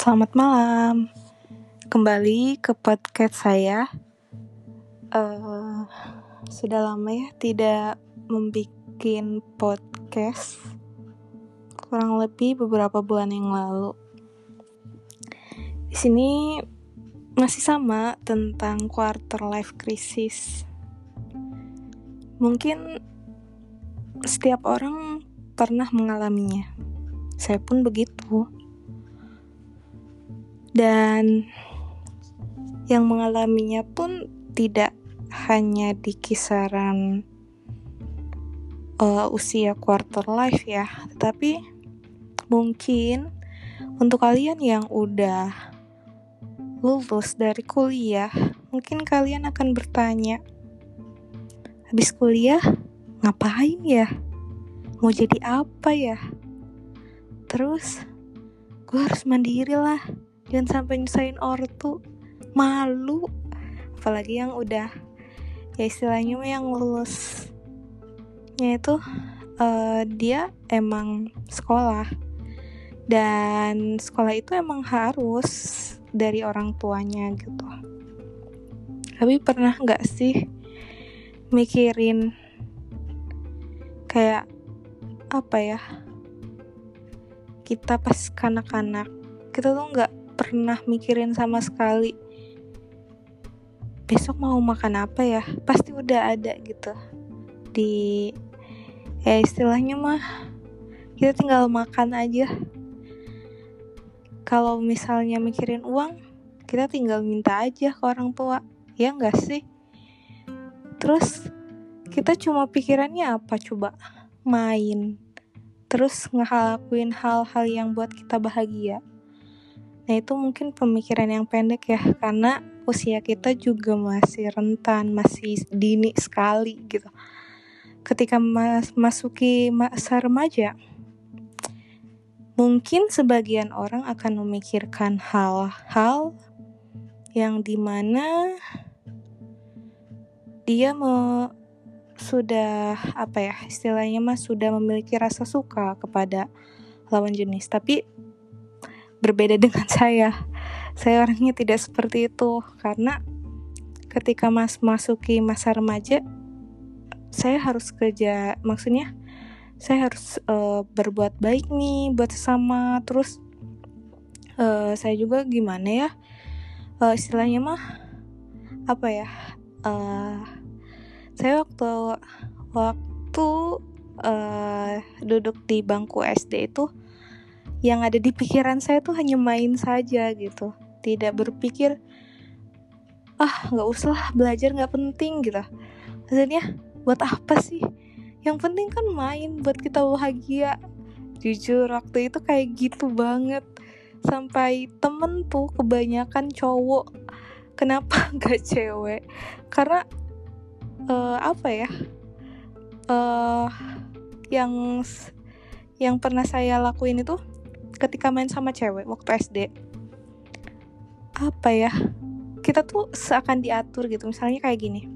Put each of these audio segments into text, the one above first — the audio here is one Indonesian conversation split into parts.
Selamat malam, kembali ke podcast saya. Uh, sudah lama ya tidak membuat podcast, kurang lebih beberapa bulan yang lalu. Di sini masih sama tentang quarter life crisis. Mungkin setiap orang pernah mengalaminya. Saya pun begitu dan yang mengalaminya pun tidak hanya di kisaran uh, usia quarter life ya, tetapi mungkin untuk kalian yang udah lulus dari kuliah, mungkin kalian akan bertanya, habis kuliah ngapain ya? Mau jadi apa ya? Terus gue harus mandiri lah jangan sampai nyusahin ortu. Malu. Apalagi yang udah ya istilahnya yang lulusnya itu uh, dia emang sekolah. Dan sekolah itu emang harus dari orang tuanya gitu. Tapi pernah nggak sih mikirin kayak apa ya kita pas kanak-kanak kita tuh nggak pernah mikirin sama sekali. Besok mau makan apa ya? Pasti udah ada gitu. Di ya istilahnya mah kita tinggal makan aja. Kalau misalnya mikirin uang kita tinggal minta aja ke orang tua. Ya enggak sih? Terus kita cuma pikirannya apa coba? Main. Terus ngelakuin hal-hal yang buat kita bahagia Nah itu mungkin pemikiran yang pendek ya karena usia kita juga masih rentan, masih dini sekali gitu. Ketika mas masuki masa remaja, mungkin sebagian orang akan memikirkan hal-hal yang di mana dia me, sudah apa ya istilahnya mas sudah memiliki rasa suka kepada lawan jenis tapi berbeda dengan saya. Saya orangnya tidak seperti itu. Karena ketika Mas masuki masa remaja saya harus kerja maksudnya saya harus uh, berbuat baik nih buat sesama. Terus uh, saya juga gimana ya? Uh, istilahnya mah apa ya? Uh, saya waktu waktu uh, duduk di bangku SD itu yang ada di pikiran saya tuh hanya main saja gitu. Tidak berpikir ah nggak usah belajar nggak penting gitu. Maksudnya buat apa sih? Yang penting kan main buat kita bahagia. Jujur waktu itu kayak gitu banget. Sampai temen tuh kebanyakan cowok. Kenapa nggak cewek? Karena uh, apa ya? Uh, yang yang pernah saya lakuin itu ketika main sama cewek waktu SD apa ya? Kita tuh seakan diatur gitu. Misalnya kayak gini.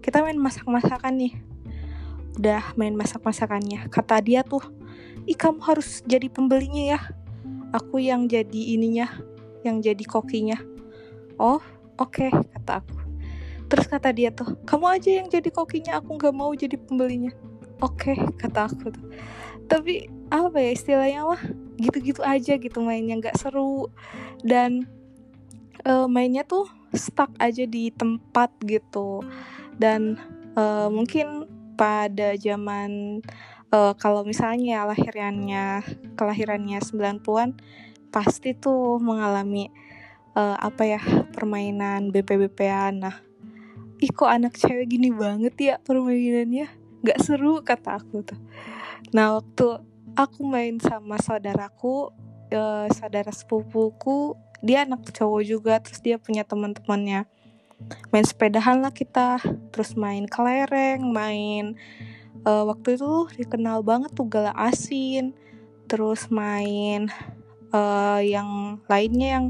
Kita main masak-masakan nih. Udah main masak-masakannya. Kata dia tuh ih kamu harus jadi pembelinya ya. Aku yang jadi ininya yang jadi kokinya. Oh oke okay, kata aku. Terus kata dia tuh kamu aja yang jadi kokinya aku nggak mau jadi pembelinya. Oke okay, kata aku tuh tapi apa ya istilahnya wah gitu-gitu aja gitu mainnya nggak seru. Dan uh, mainnya tuh stuck aja di tempat gitu. Dan uh, mungkin pada zaman uh, kalau misalnya lahirannya kelahirannya 90-an pasti tuh mengalami uh, apa ya permainan BP-BPan nah ih kok anak cewek gini banget ya permainannya nggak seru kata aku tuh. Nah waktu aku main sama saudaraku uh, saudara sepupuku dia anak cowok juga terus dia punya teman-temannya. Main sepedahan lah kita terus main kelereng main uh, waktu itu dikenal banget tuh gala asin terus main uh, yang lainnya yang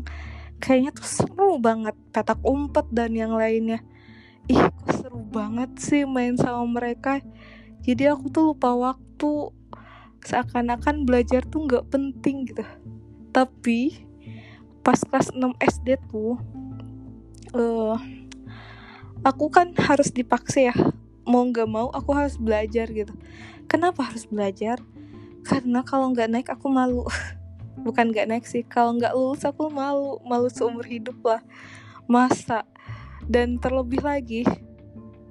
kayaknya tuh seru banget petak umpet dan yang lainnya ih kok seru banget sih main sama mereka. Jadi aku tuh lupa waktu. Seakan-akan belajar tuh nggak penting gitu. Tapi pas kelas 6 SD tuh uh, aku kan harus dipaksa ya. Mau nggak mau aku harus belajar gitu. Kenapa harus belajar? Karena kalau nggak naik aku malu. Bukan nggak naik sih kalau nggak lulus aku malu. Malu seumur hidup lah. Masa dan terlebih lagi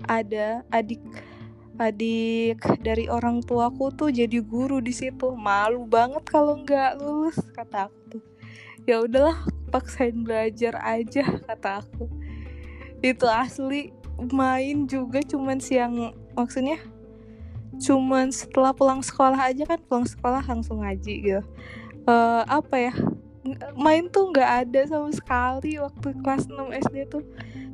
ada adik adik dari orang tuaku tuh jadi guru di situ. Malu banget kalau nggak lulus kata aku tuh. Ya udahlah paksain belajar aja kata aku. Itu asli main juga cuman siang maksudnya cuman setelah pulang sekolah aja kan pulang sekolah langsung ngaji gitu. Uh, apa ya main tuh nggak ada sama sekali waktu kelas 6 SD tuh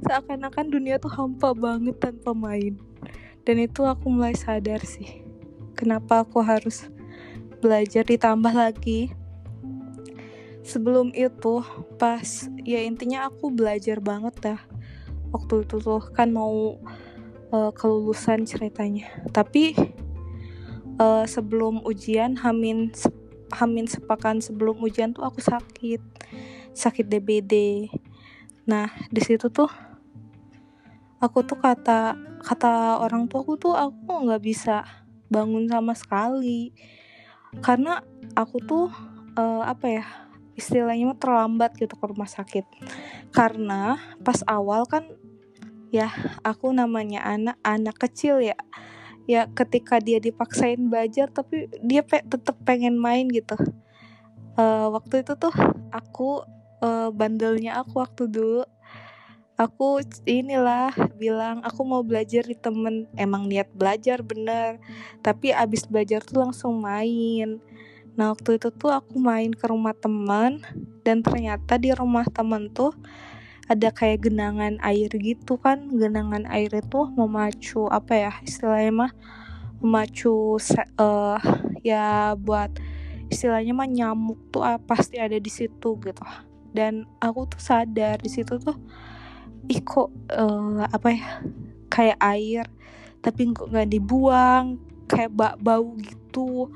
seakan-akan dunia tuh hampa banget tanpa main. Dan itu aku mulai sadar sih kenapa aku harus belajar ditambah lagi. Sebelum itu pas ya intinya aku belajar banget dah. Waktu itu tuh kan mau uh, kelulusan ceritanya. Tapi uh, sebelum ujian hamin hamin sepakan sebelum ujian tuh aku sakit. Sakit DBD nah di situ tuh aku tuh kata kata orang tua aku tuh aku nggak bisa bangun sama sekali. Karena aku tuh uh, apa ya istilahnya terlambat gitu ke rumah sakit. Karena pas awal kan ya aku namanya anak anak kecil ya. Ya ketika dia dipaksain belajar tapi dia pe tetap pengen main gitu. Uh, waktu itu tuh aku uh, bandelnya aku waktu dulu aku inilah bilang aku mau belajar di temen. Emang niat belajar bener. Tapi abis belajar tuh langsung main. Nah waktu itu tuh aku main ke rumah teman dan ternyata di rumah teman tuh ada kayak genangan air gitu kan. Genangan air itu memacu apa ya istilahnya mah memacu uh, ya buat istilahnya mah nyamuk tuh uh, pasti ada di situ gitu. Dan aku tuh sadar di situ tuh ih kok uh, apa ya kayak air tapi kok nggak dibuang kayak bak bau gitu.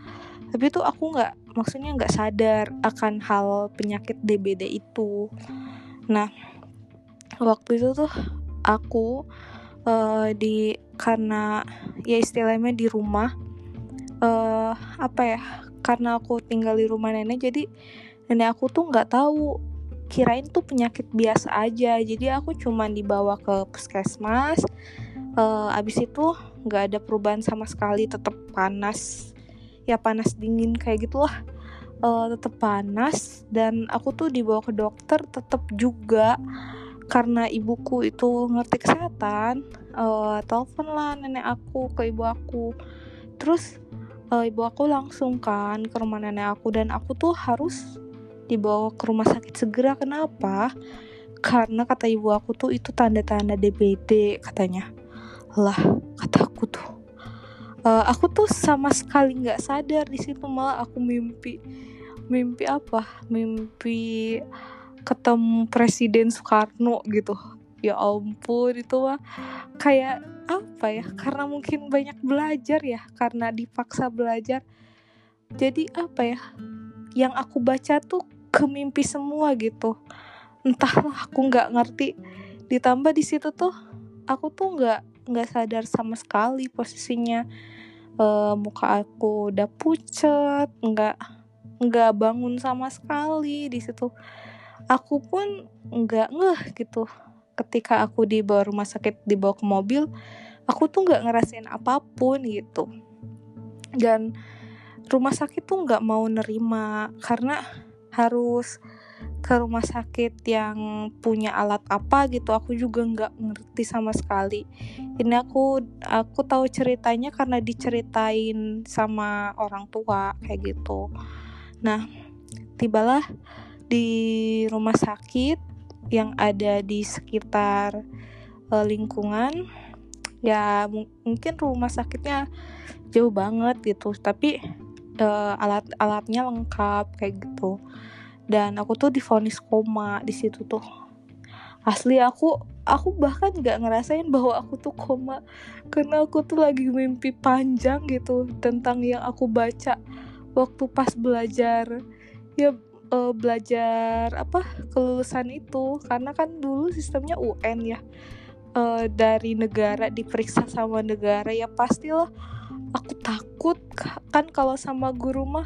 Tapi itu aku nggak maksudnya nggak sadar akan hal penyakit DBD itu. Nah waktu itu tuh aku uh, di karena ya istilahnya di rumah uh, apa ya karena aku tinggal di rumah nenek jadi nenek aku tuh nggak tahu kirain tuh penyakit biasa aja. Jadi aku cuma dibawa ke puskesmas uh, abis itu nggak ada perubahan sama sekali tetap panas. Ya panas dingin kayak gitulah. Uh, tetap panas dan aku tuh dibawa ke dokter tetap juga karena ibuku itu ngerti kesehatan. Uh, telepon lah nenek aku ke ibu aku. Terus ibu aku langsung kan ke rumah nenek aku dan aku tuh harus dibawa ke rumah sakit segera. Kenapa? Karena kata ibu aku tuh itu tanda-tanda DBD katanya. Lah kata aku tuh. Uh, aku tuh sama sekali nggak sadar di situ malah aku mimpi. Mimpi apa? Mimpi ketemu Presiden Soekarno gitu. Ya ampun itu mah kayak apa ya? Karena mungkin banyak belajar ya karena dipaksa belajar. Jadi apa ya? Yang aku baca tuh ke mimpi semua gitu. Entahlah aku nggak ngerti. Ditambah di situ tuh aku tuh nggak nggak sadar sama sekali posisinya. Uh, muka aku udah pucat nggak nggak bangun sama sekali di situ. Aku pun nggak ngeh gitu. Ketika aku dibawa rumah sakit dibawa ke mobil aku tuh nggak ngerasain apa pun gitu. Dan rumah sakit tuh nggak mau nerima karena harus ke rumah sakit yang punya alat apa gitu aku juga nggak ngerti sama sekali. Ini aku aku tahu ceritanya karena diceritain sama orang tua kayak gitu. Nah tibalah di rumah sakit yang ada di sekitar uh, lingkungan. Ya mungkin rumah sakitnya jauh banget gitu tapi uh, alat-alatnya lengkap kayak gitu dan aku tuh difonis koma di situ tuh. Asli aku aku bahkan nggak ngerasain bahwa aku tuh koma. Karena aku tuh lagi mimpi panjang gitu tentang yang aku baca waktu pas belajar ya uh, belajar apa kelulusan itu. Karena kan dulu sistemnya UN ya. Uh, dari negara diperiksa sama negara ya pastilah aku takut kan kalau sama guru mah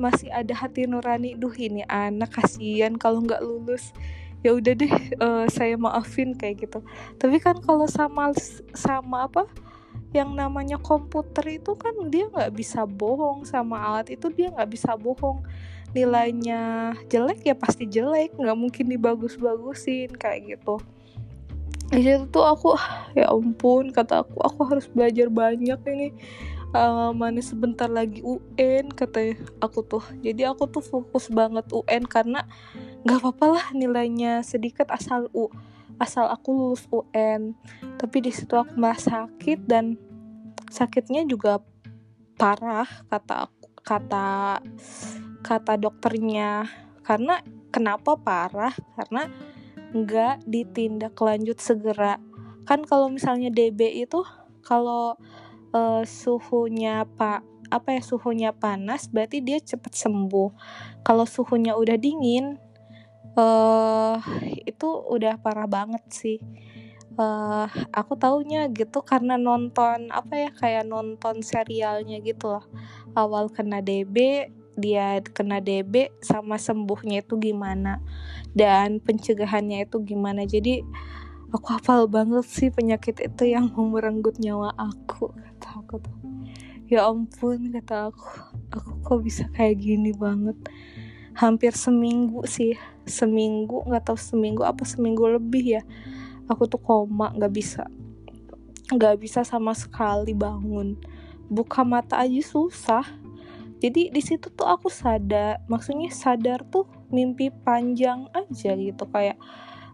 masih ada hati nurani duh ini anak kasihan kalau nggak lulus. Ya udah deh uh, saya maafin kayak gitu. Tapi kan kalau sama sama apa yang namanya komputer itu kan dia nggak bisa bohong sama alat itu dia nggak bisa bohong. Nilainya jelek ya pasti jelek nggak mungkin dibagus-bagusin kayak gitu. Di situ tuh aku ya ampun kata aku aku harus belajar banyak ini uh, mana sebentar lagi UN kata aku tuh jadi aku tuh fokus banget UN karena nggak apa-apa lah nilainya sedikit asal U asal aku lulus UN tapi di situ aku merasa sakit dan sakitnya juga parah kata aku kata kata dokternya. Karena kenapa parah? Karena nggak ditindak lanjut segera. Kan kalau misalnya DB itu kalau uh, suhunya pak apa ya suhunya panas berarti dia cepat sembuh. Kalau suhunya udah dingin uh, itu udah parah banget sih. Uh, aku taunya gitu karena nonton apa ya kayak nonton serialnya gitu loh. Awal kena DB dia kena DB sama sembuhnya itu gimana? Dan pencegahannya itu gimana? Jadi aku hafal banget sih penyakit itu yang merenggut nyawa aku kata ya ampun kata aku. Aku kok bisa kayak gini banget? Hampir seminggu sih. Seminggu nggak tahu seminggu apa seminggu lebih ya. Aku tuh koma nggak bisa. Nggak bisa sama sekali bangun. Buka mata aja susah. Jadi di situ tuh aku sadar. Maksudnya sadar tuh mimpi panjang aja gitu. Kayak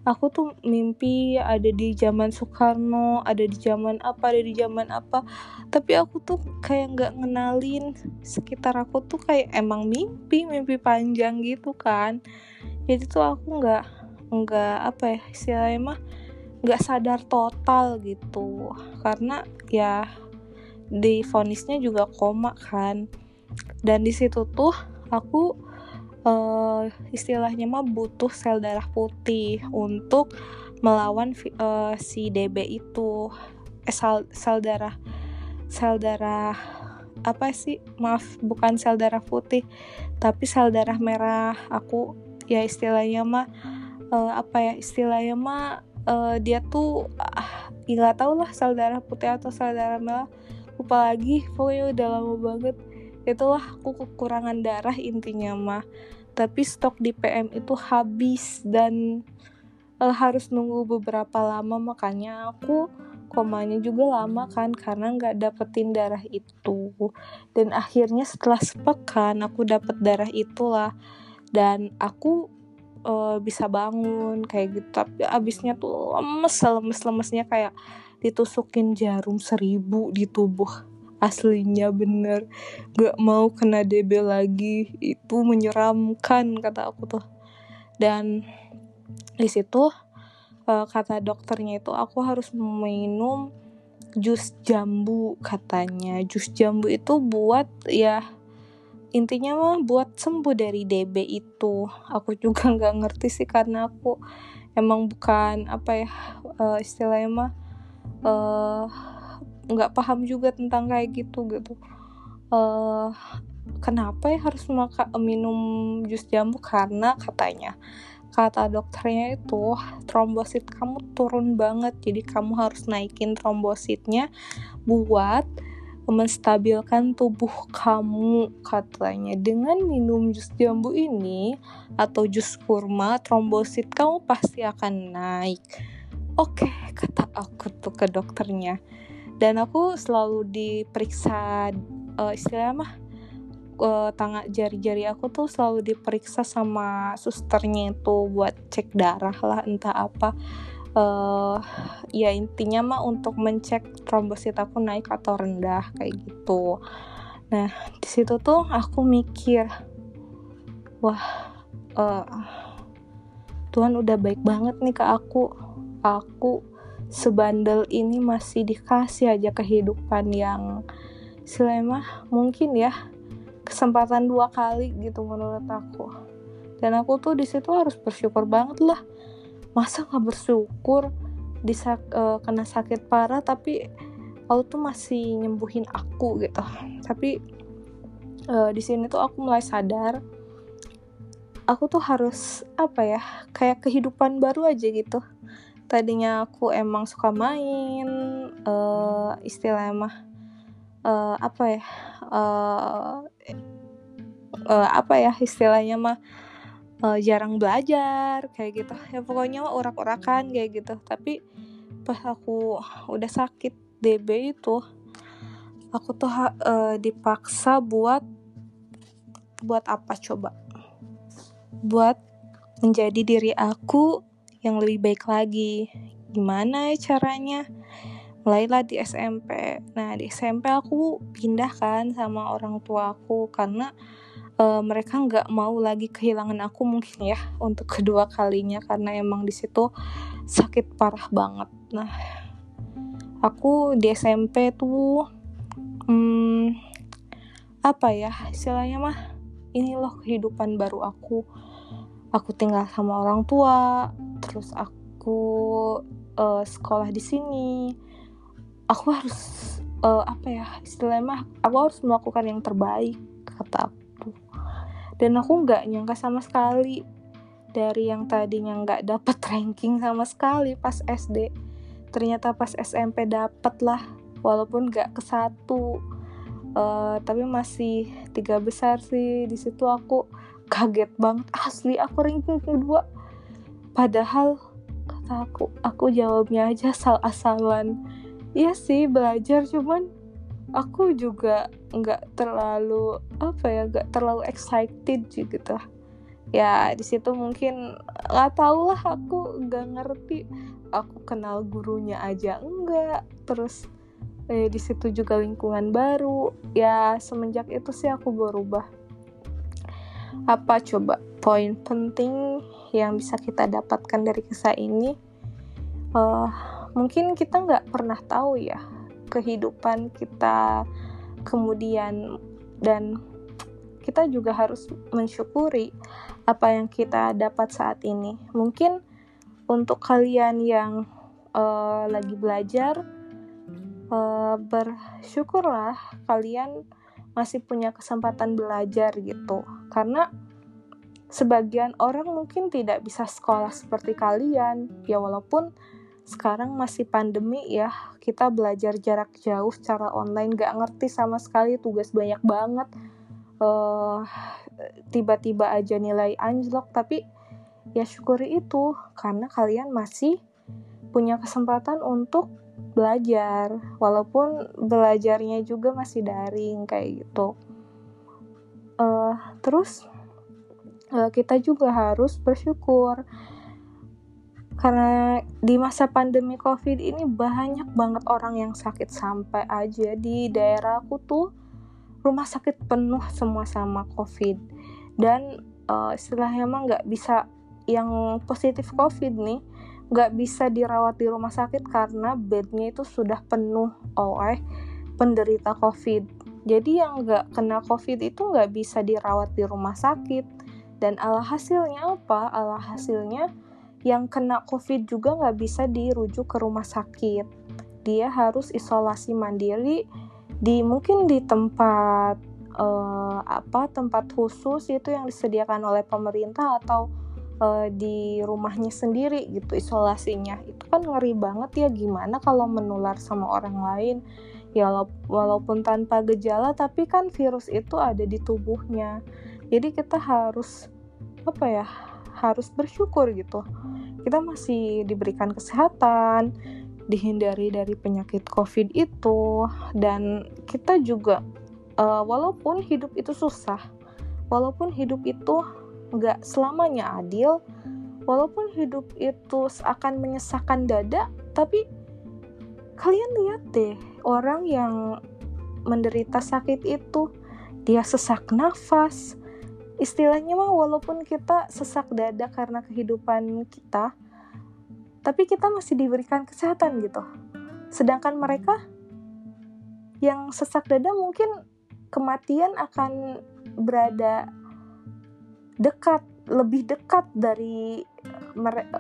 aku tuh mimpi ada di zaman Soekarno ada di zaman apa ada di zaman apa. Tapi aku tuh kayak nggak ngenalin. Sekitar aku tuh kayak emang mimpi mimpi panjang gitu kan. Jadi tuh aku nggak nggak apa ya istilahnya mah nggak sadar total gitu. Karena ya di vonisnya juga koma kan. Dan di situ tuh aku uh, istilahnya mah butuh sel darah putih untuk melawan uh, si DB itu. Eh, sel, sel darah sel darah apa sih? Maaf bukan sel darah putih tapi sel darah merah. Aku ya istilahnya mah uh, apa ya? Istilahnya mah uh, dia tuh ah, nggak uh, tahu lah sel darah putih atau sel darah merah. Lupa lagi pokoknya udah lama banget. Itulah aku kekurangan darah intinya mah tapi stok di PM itu habis dan uh, harus nunggu beberapa lama. Makanya aku komanya juga lama kan karena nggak dapetin darah itu. Dan akhirnya setelah sepekan aku dapet darah itulah. Dan aku uh, bisa bangun kayak gitu. Tapi abisnya tuh lemes lemes lemesnya kayak ditusukin jarum seribu di tubuh aslinya bener. Gak mau kena DB lagi. Itu menyeramkan kata aku tuh. Dan di situ uh, kata dokternya itu aku harus minum jus jambu katanya. Jus jambu itu buat ya intinya mah buat sembuh dari DB itu. Aku juga nggak ngerti sih karena aku emang bukan apa ya uh, istilahnya mah uh, nggak paham juga tentang kayak gitu gitu. Uh, kenapa ya harus maka, minum jus jambu? Karena katanya kata dokternya itu trombosit kamu turun banget. Jadi kamu harus naikin trombositnya buat menstabilkan tubuh kamu katanya. Dengan minum jus jambu ini atau jus kurma trombosit kamu pasti akan naik. Oke kata aku tuh ke dokternya dan aku selalu diperiksa uh, istilahnya mah uh, tangan jari-jari aku tuh selalu diperiksa sama susternya itu buat cek darah lah entah apa. Uh, ya intinya mah untuk mencek trombosit aku naik atau rendah kayak gitu. Nah di situ tuh aku mikir wah uh, Tuhan udah baik banget nih ke aku. Aku sebandel ini masih dikasih aja kehidupan yang selama mungkin ya. Kesempatan dua kali gitu menurut aku. Dan aku tuh di situ harus bersyukur banget lah. Masa nggak bersyukur di uh, kena sakit parah tapi Allah tuh masih nyembuhin aku gitu. Tapi uh, di sini tuh aku mulai sadar aku tuh harus apa ya kayak kehidupan baru aja gitu tadinya aku emang suka main uh, istilahnya mah uh, apa ya uh, uh, apa ya istilahnya mah uh, jarang belajar kayak gitu. Ya pokoknya urak-urakan kayak gitu. Tapi pas aku udah sakit DB itu aku tuh uh, dipaksa buat buat apa coba? Buat menjadi diri aku yang lebih baik lagi. Gimana ya caranya? Mulailah di SMP nah di SMP aku pindah kan sama orang tua aku karena uh, mereka nggak mau lagi kehilangan aku mungkin ya untuk kedua kalinya karena emang di situ sakit parah banget. Nah aku di SMP tuh hmm, apa ya istilahnya mah ini loh kehidupan baru aku aku tinggal sama orang tua terus aku uh, sekolah di sini. Aku harus uh, apa ya istilahnya aku harus melakukan yang terbaik kata aku. Dan aku nggak nyangka sama sekali dari yang tadinya nggak dapat ranking sama sekali pas SD ternyata pas SMP dapet lah walaupun nggak ke satu. Uh, tapi masih tiga besar sih di situ aku kaget banget asli aku ranking kedua padahal kata aku aku jawabnya aja asal-asalan. Iya sih belajar cuman aku juga nggak terlalu apa ya nggak terlalu excited gitu. Ya di situ mungkin nggak tahu lah aku nggak ngerti. Aku kenal gurunya aja enggak terus eh, di situ juga lingkungan baru. Ya semenjak itu sih aku berubah apa coba poin penting yang bisa kita dapatkan dari kisah ini uh, mungkin kita nggak pernah tahu ya kehidupan kita kemudian dan kita juga harus mensyukuri apa yang kita dapat saat ini. Mungkin untuk kalian yang uh, lagi belajar, uh, bersyukurlah kalian masih punya kesempatan belajar gitu, karena sebagian orang mungkin tidak bisa sekolah seperti kalian, ya walaupun sekarang masih pandemi ya kita belajar jarak jauh secara online. Gak ngerti sama sekali tugas banyak banget. Uh, tiba-tiba aja nilai anjlok. Tapi ya syukuri itu karena kalian masih punya kesempatan untuk belajar. Walaupun belajarnya juga masih daring kayak gitu. Uh, terus uh, kita juga harus bersyukur. Karena di masa pandemi covid ini banyak banget orang yang sakit sampai aja. Di daerah aku tuh rumah sakit penuh semua sama covid. Dan uh, istilahnya emang nggak bisa yang positif covid nih nggak bisa dirawat di rumah sakit karena bednya itu sudah penuh oleh penderita covid. Jadi yang nggak kena covid itu nggak bisa dirawat di rumah sakit. Dan alhasilnya apa? Alhasilnya yang kena COVID juga nggak bisa dirujuk ke rumah sakit. Dia harus isolasi mandiri di mungkin di tempat uh, apa tempat khusus itu yang disediakan oleh pemerintah atau uh, di rumahnya sendiri gitu isolasinya. Itu kan ngeri banget ya gimana kalau menular sama orang lain. Ya walaupun tanpa gejala tapi kan virus itu ada di tubuhnya. Jadi kita harus apa ya? harus bersyukur gitu. Kita masih diberikan kesehatan, dihindari dari penyakit COVID itu, dan kita juga uh, walaupun hidup itu susah, walaupun hidup itu nggak selamanya adil, walaupun hidup itu seakan menyesakkan dada, tapi kalian lihat deh orang yang menderita sakit itu dia sesak nafas, istilahnya mah walaupun kita sesak dada karena kehidupan kita tapi kita masih diberikan kesehatan gitu. Sedangkan mereka yang sesak dada mungkin kematian akan berada dekat lebih dekat dari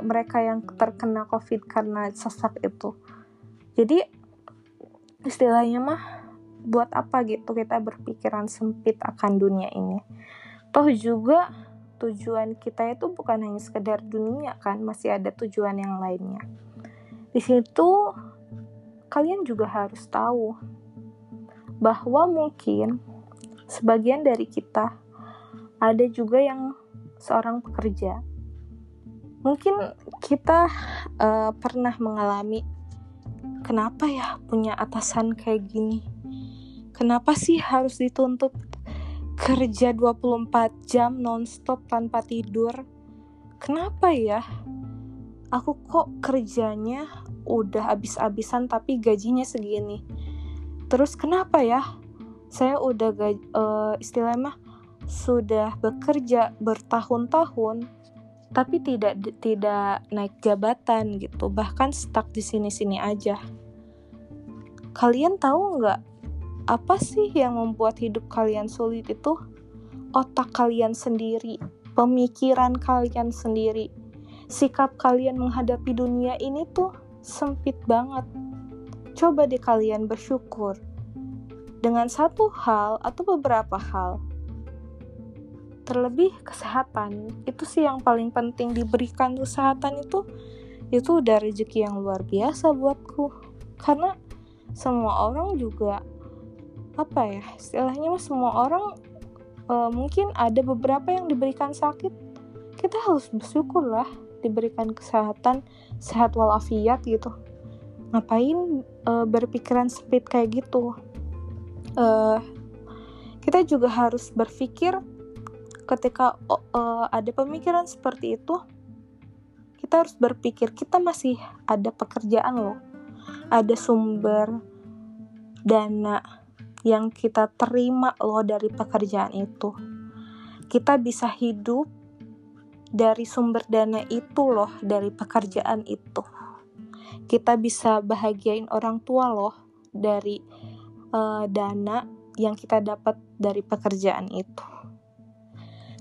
mereka yang terkena covid karena sesak itu. Jadi istilahnya mah buat apa gitu kita berpikiran sempit akan dunia ini? Toh juga tujuan kita itu bukan hanya sekedar dunia kan masih ada tujuan yang lainnya. Di situ kalian juga harus tahu bahwa mungkin sebagian dari kita ada juga yang seorang pekerja. Mungkin kita uh, pernah mengalami kenapa ya punya atasan kayak gini? Kenapa sih harus dituntut kerja 24 jam nonstop tanpa tidur? Kenapa ya? Aku kok kerjanya udah habis-habisan tapi gajinya segini. Terus kenapa ya? Saya udah gaji, uh, istilahnya sudah bekerja bertahun-tahun tapi tidak tidak naik jabatan gitu bahkan stuck di sini-sini aja. Kalian tahu nggak apa sih yang membuat hidup kalian sulit itu? Otak kalian sendiri pemikiran kalian sendiri sikap kalian menghadapi dunia ini tuh sempit banget. Coba deh kalian bersyukur dengan satu hal atau beberapa hal terlebih kesehatan. Itu sih yang paling penting diberikan kesehatan itu itu udah rezeki yang luar biasa buatku. Karena semua orang juga apa ya istilahnya mah semua orang uh, mungkin ada beberapa yang diberikan sakit. Kita harus bersyukur lah diberikan kesehatan sehat walafiat gitu. Ngapain uh, berpikiran sempit kayak gitu? Uh, kita juga harus berpikir ketika uh, ada pemikiran seperti itu kita harus berpikir kita masih ada pekerjaan loh. Ada sumber dana yang kita terima loh dari pekerjaan itu. Kita bisa hidup dari sumber dana itu loh dari pekerjaan itu. Kita bisa bahagiain orang tua loh dari uh, dana yang kita dapat dari pekerjaan itu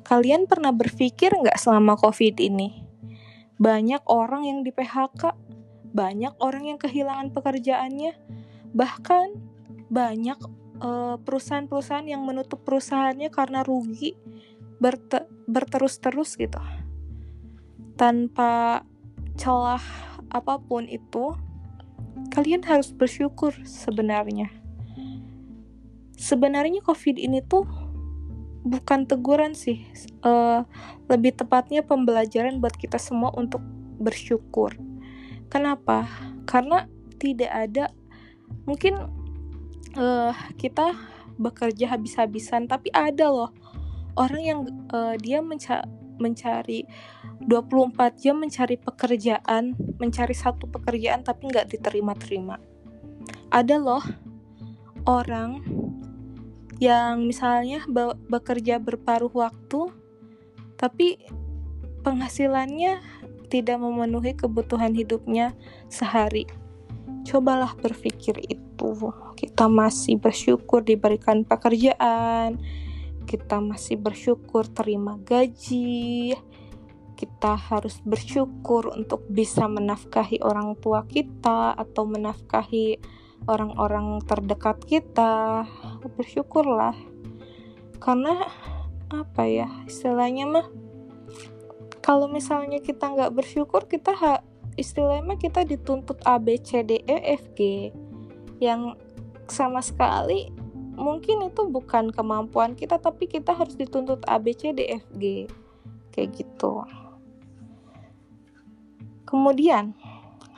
Kalian pernah berpikir nggak selama COVID ini? Banyak orang yang di PHK, banyak orang yang kehilangan pekerjaannya, bahkan banyak uh, perusahaan-perusahaan yang menutup perusahaannya karena rugi berte berterus-terus gitu. Tanpa celah apa pun itu, kalian harus bersyukur sebenarnya. Sebenarnya COVID ini tuh bukan teguran sih, uh, lebih tepatnya pembelajaran buat kita semua untuk bersyukur. Kenapa? Karena tidak ada mungkin uh, kita bekerja habis-habisan, tapi ada loh orang yang uh, dia menca mencari 24 jam mencari pekerjaan, mencari satu pekerjaan tapi nggak diterima-terima. Ada loh orang yang misalnya be bekerja berparuh waktu tapi penghasilannya tidak memenuhi kebutuhan hidupnya sehari. Cobalah berpikir itu. Kita masih bersyukur diberikan pekerjaan, kita masih bersyukur terima gaji, kita harus bersyukur untuk bisa menafkahi orang tua kita atau menafkahi orang-orang terdekat kita bersyukurlah. Karena apa ya istilahnya mah kalau misalnya kita nggak bersyukur kita ha, istilahnya kita dituntut A B C D E F G. Yang sama sekali mungkin itu bukan kemampuan kita tapi kita harus dituntut A B C D F G. Kayak gitu. Kemudian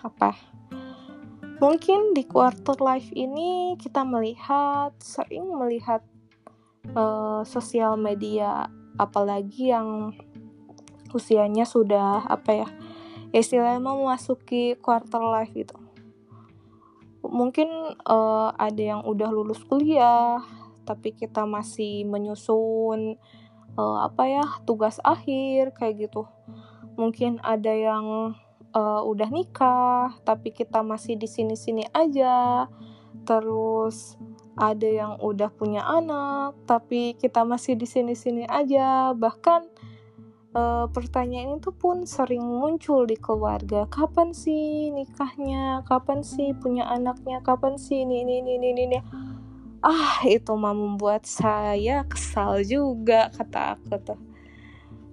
apa Mungkin di quarter life ini kita melihat sering melihat uh, sosial media apalagi yang usianya sudah apa ya istilahnya mau memasuki quarter life gitu. Mungkin uh, ada yang udah lulus kuliah tapi kita masih menyusun uh, apa ya tugas akhir kayak gitu. Mungkin ada yang uh, udah nikah tapi kita masih di sini-sini aja. Terus ada yang udah punya anak tapi kita masih di sini-sini aja. Bahkan uh, pertanyaan itu pun sering muncul di keluarga. Kapan sih nikahnya? Kapan sih punya anaknya? Kapan sih ini ini ini ini, ini. ah itu mah membuat saya kesal juga kata aku tuh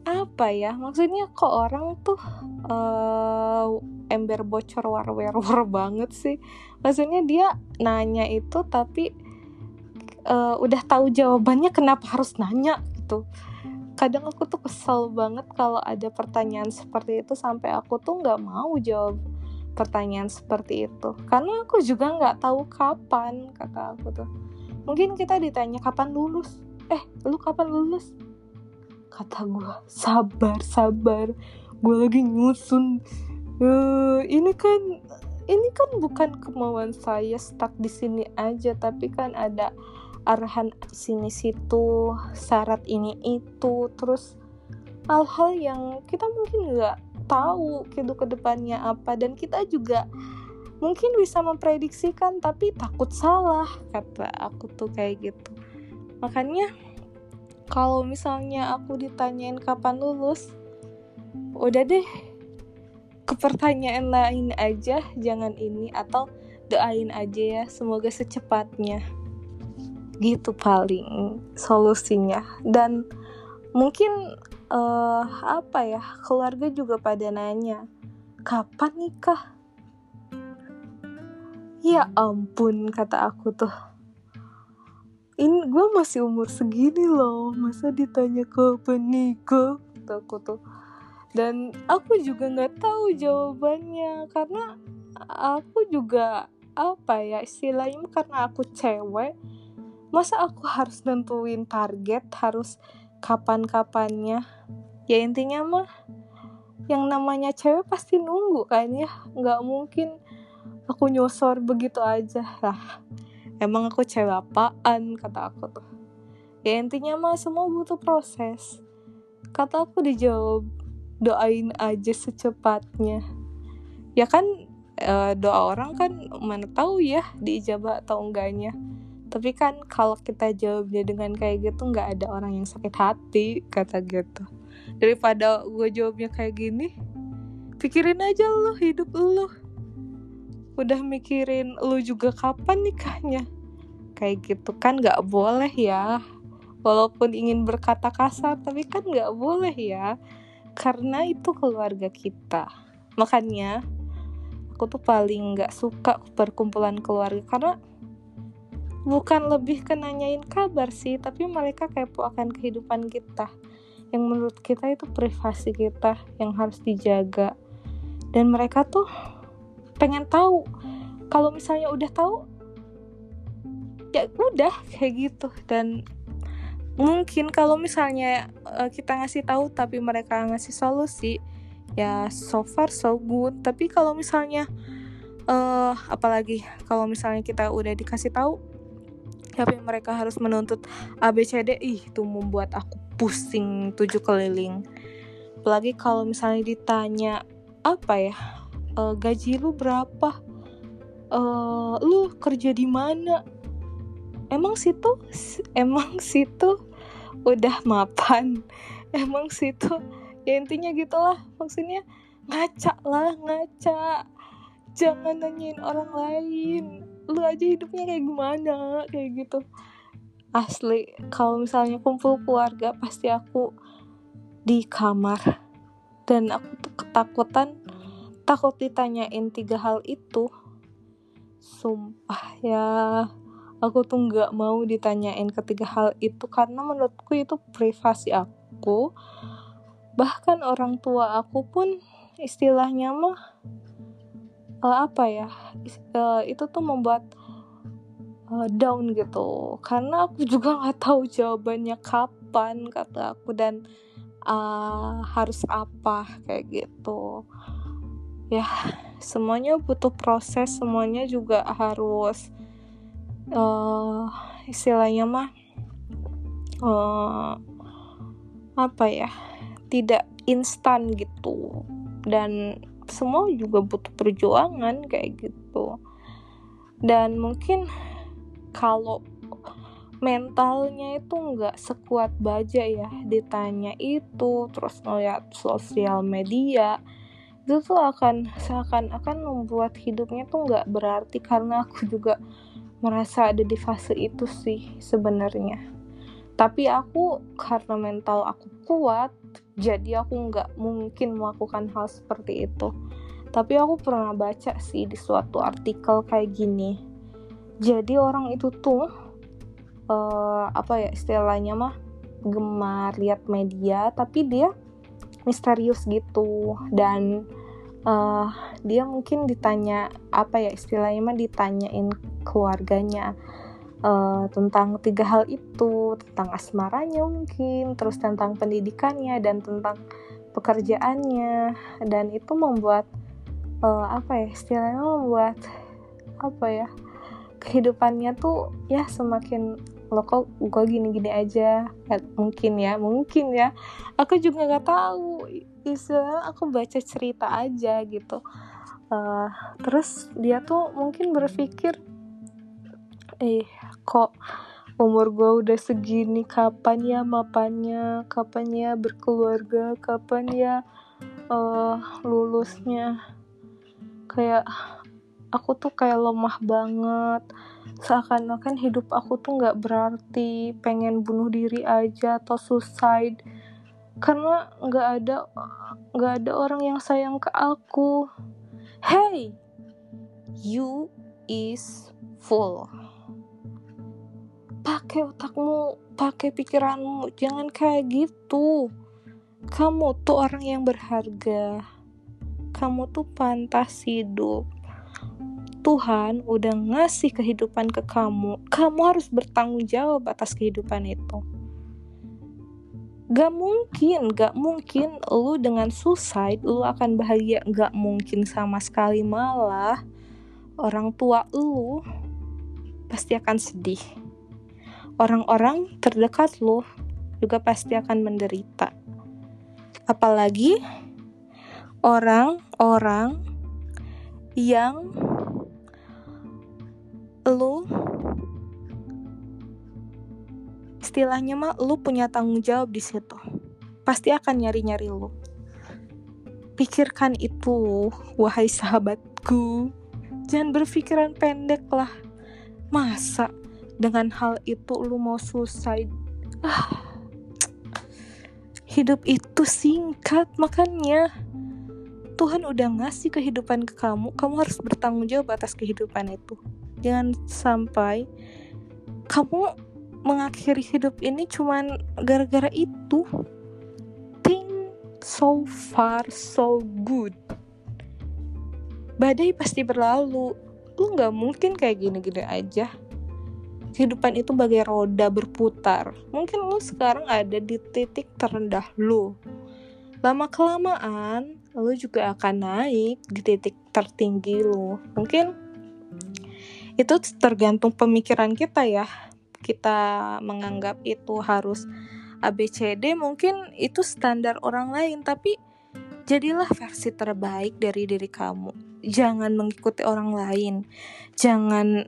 apa ya? Maksudnya kok orang tuh uh, ember bocor war war banget sih? Maksudnya dia nanya itu tapi uh, udah tahu jawabannya kenapa harus nanya gitu. Kadang aku tuh kesel banget kalau ada pertanyaan seperti itu sampai aku tuh nggak mau jawab pertanyaan seperti itu. Karena aku juga nggak tahu kapan kata aku tuh. Mungkin kita ditanya kapan lulus? Eh lu kapan lulus kata gue sabar sabar. Gue lagi nyusun. Uh, ini kan ini kan bukan kemauan saya stuck di sini aja tapi kan ada arahan sini situ syarat ini itu terus hal-hal yang kita mungkin nggak tahu gitu ke depannya apa. Dan kita juga mungkin bisa memprediksikan tapi takut salah kata aku tuh kayak gitu. Makanya kalau misalnya aku ditanyain kapan lulus udah deh. Ke pertanyaan lain aja jangan ini atau doain aja ya semoga secepatnya. Gitu paling solusinya. Dan mungkin uh, apa ya keluarga juga pada nanya kapan nikah? Ya ampun kata aku tuh ini gue masih umur segini loh. Masa ditanya kapan nikah kata aku tuh. Dan aku juga nggak tahu jawabannya. Karena aku juga apa ya istilahnya karena aku cewek masa aku harus nentuin target harus kapan-kapannya? Ya intinya mah yang namanya cewek pasti nunggu kan ya. Nggak mungkin aku nyosor begitu aja lah emang aku cewek apaan? Kata aku tuh. Ya intinya mah semua butuh proses. Kata aku dijawab doain aja secepatnya. Ya kan e, doa orang kan mana tahu ya diijabah atau enggaknya. Tapi kan kalau kita jawabnya dengan kayak gitu nggak ada orang yang sakit hati kata gitu. Daripada gue jawabnya kayak gini pikirin aja lo hidup lo udah mikirin lo juga kapan nikahnya? Kayak gitu kan nggak boleh ya. Walaupun ingin berkata kasar tapi kan nggak boleh ya. Karena itu keluarga kita. Makanya aku tuh paling nggak suka perkumpulan keluarga. Karena bukan lebih ke nanyain kabar sih tapi mereka kepo akan kehidupan kita. Yang menurut kita itu privasi kita yang harus dijaga. Dan mereka tuh pengen tahu. Kalau misalnya udah tahu ya udah kayak gitu. Dan mungkin kalau misalnya uh, kita ngasih tahu tapi mereka ngasih solusi ya so far so good. Tapi kalau misalnya uh, apalagi kalau misalnya kita udah dikasih tahu tapi mereka harus menuntut ABCD ih itu membuat aku pusing tujuh keliling. Apalagi kalau misalnya ditanya apa ya e, gaji lu berapa? E, lu kerja di mana? Emang situ emang situ udah mapan. Emang situ ya intinya gitulah. Maksudnya ngaca lah ngaca. Jangan nanyain orang lain. Lu aja hidupnya kayak gimana? Kayak gitu. Asli kalau misalnya kumpul keluarga pasti aku di kamar. Dan aku tuh ketakutan takut ditanyain tiga hal itu sumpah ya aku tuh nggak mau ditanyain ketiga hal itu karena menurutku itu privasi aku. Bahkan orang tua aku pun istilahnya mah uh, apa ya uh, itu tuh membuat uh, down gitu. Karena aku juga nggak tahu jawabannya kapan kata aku dan uh, harus apa kayak gitu ya semuanya butuh proses semuanya juga harus uh, istilahnya mah uh, apa ya tidak instan gitu. Dan semua juga butuh perjuangan kayak gitu. Dan mungkin kalau mentalnya itu nggak sekuat baja ya ditanya itu terus ngeliat sosial media itu tuh akan seakan-akan membuat hidupnya tuh nggak berarti karena aku juga merasa ada di fase itu sih sebenarnya. Tapi aku karena mental aku kuat jadi aku nggak mungkin melakukan hal seperti itu. Tapi aku pernah baca sih di suatu artikel kayak gini. Jadi orang itu tuh uh, apa ya istilahnya mah gemar lihat media tapi dia misterius gitu. Dan uh, dia mungkin ditanya apa ya istilahnya mah ditanyain keluarganya uh, tentang tiga hal itu. Tentang asmaranya mungkin terus tentang pendidikannya dan tentang pekerjaannya. Dan itu membuat uh, apa ya istilahnya membuat apa ya kehidupannya tuh ya semakin lo kok gue gini-gini aja. Mungkin ya mungkin ya. Aku juga nggak tahu. Istilah aku baca cerita aja gitu. Uh, terus dia tuh mungkin berpikir eh kok umur gue udah segini? Kapan ya mapannya? Kapan ya berkeluarga? Kapan ya uh, lulusnya? Kayak aku tuh kayak lemah banget seakan-akan hidup aku tuh nggak berarti pengen bunuh diri aja atau suicide. Karena nggak ada nggak ada orang yang sayang ke aku. Hey you is full pakai otakmu pakai pikiranmu. Jangan kayak gitu. Kamu tuh orang yang berharga. Kamu tuh pantas hidup Tuhan udah ngasih kehidupan ke kamu, kamu harus bertanggung jawab atas kehidupan itu. Gak mungkin, gak mungkin lu dengan suicide lu akan bahagia, gak mungkin sama sekali malah orang tua lu pasti akan sedih. Orang-orang terdekat lu juga pasti akan menderita. Apalagi orang-orang yang lu istilahnya mah lu punya tanggung jawab di situ. Pasti akan nyari-nyari lu. Pikirkan itu wahai sahabatku. Jangan berpikiran pendek lah. Masa dengan hal itu lu mau suicide? Ah. Hidup itu singkat makanya. Tuhan udah ngasih kehidupan ke kamu. Kamu harus bertanggung jawab atas kehidupan itu jangan sampai kamu mengakhiri hidup ini cuman gara-gara itu. Think so far so good. Badai pasti berlalu. Lu nggak mungkin kayak gini-gini aja. Kehidupan itu bagai roda berputar. Mungkin lu sekarang ada di titik terendah lu. Lama kelamaan lu juga akan naik di titik tertinggi lu. Mungkin itu tergantung pemikiran kita ya. Kita menganggap itu harus ABCD mungkin itu standar orang lain. Tapi jadilah versi terbaik dari diri kamu. Jangan mengikuti orang lain. Jangan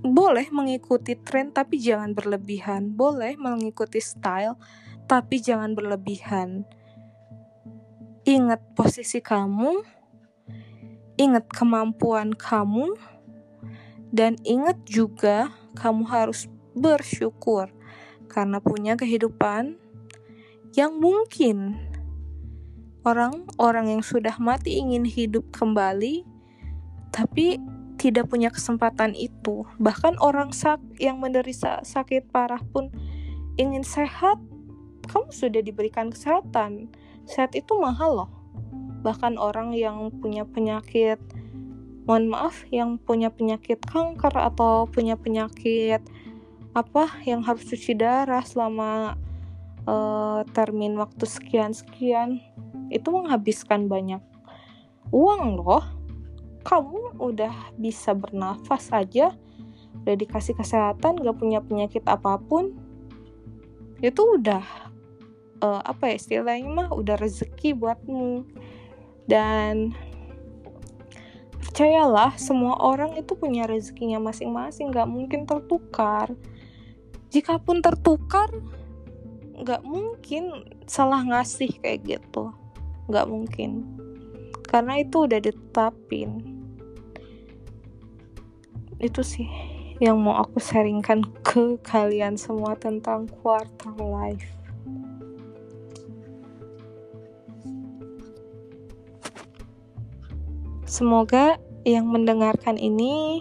boleh mengikuti tren tapi jangan berlebihan. Boleh mengikuti style tapi jangan berlebihan. Ingat posisi kamu. Ingat kemampuan kamu dan ingat juga, kamu harus bersyukur karena punya kehidupan yang mungkin orang-orang yang sudah mati ingin hidup kembali, tapi tidak punya kesempatan itu. Bahkan orang sak yang menderita sakit parah pun ingin sehat, kamu sudah diberikan kesehatan. Sehat itu mahal loh. Bahkan orang yang punya penyakit mohon maaf yang punya penyakit kanker atau punya penyakit apa yang harus cuci darah selama uh, termin waktu sekian sekian itu menghabiskan banyak uang loh. Kamu udah bisa bernafas aja udah dikasih kesehatan gak punya penyakit apa pun. Itu udah uh, apa ya istilahnya mah udah rezeki buatmu. Dan percayalah semua orang itu punya rezekinya masing-masing gak mungkin tertukar. Jika pun tertukar nggak mungkin salah ngasih kayak gitu. Nggak mungkin. Karena itu udah ditetapin. Itu sih yang mau aku sharingkan ke kalian semua tentang quarter life. Semoga yang mendengarkan ini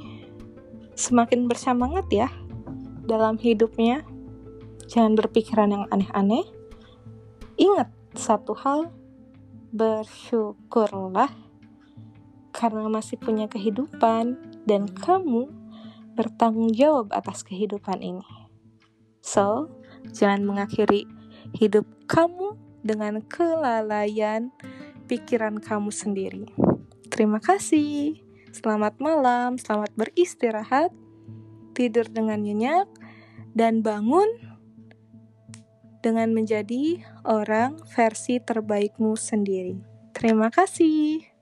semakin bersemangat ya dalam hidupnya. Jangan berpikiran yang aneh-aneh. Ingat satu hal, bersyukurlah karena masih punya kehidupan dan kamu bertanggung jawab atas kehidupan ini. So, jangan mengakhiri hidup kamu dengan kelalaian pikiran kamu sendiri. Terima kasih. Selamat malam, selamat beristirahat, tidur dengan nyenyak, dan bangun dengan menjadi orang versi terbaikmu sendiri. Terima kasih.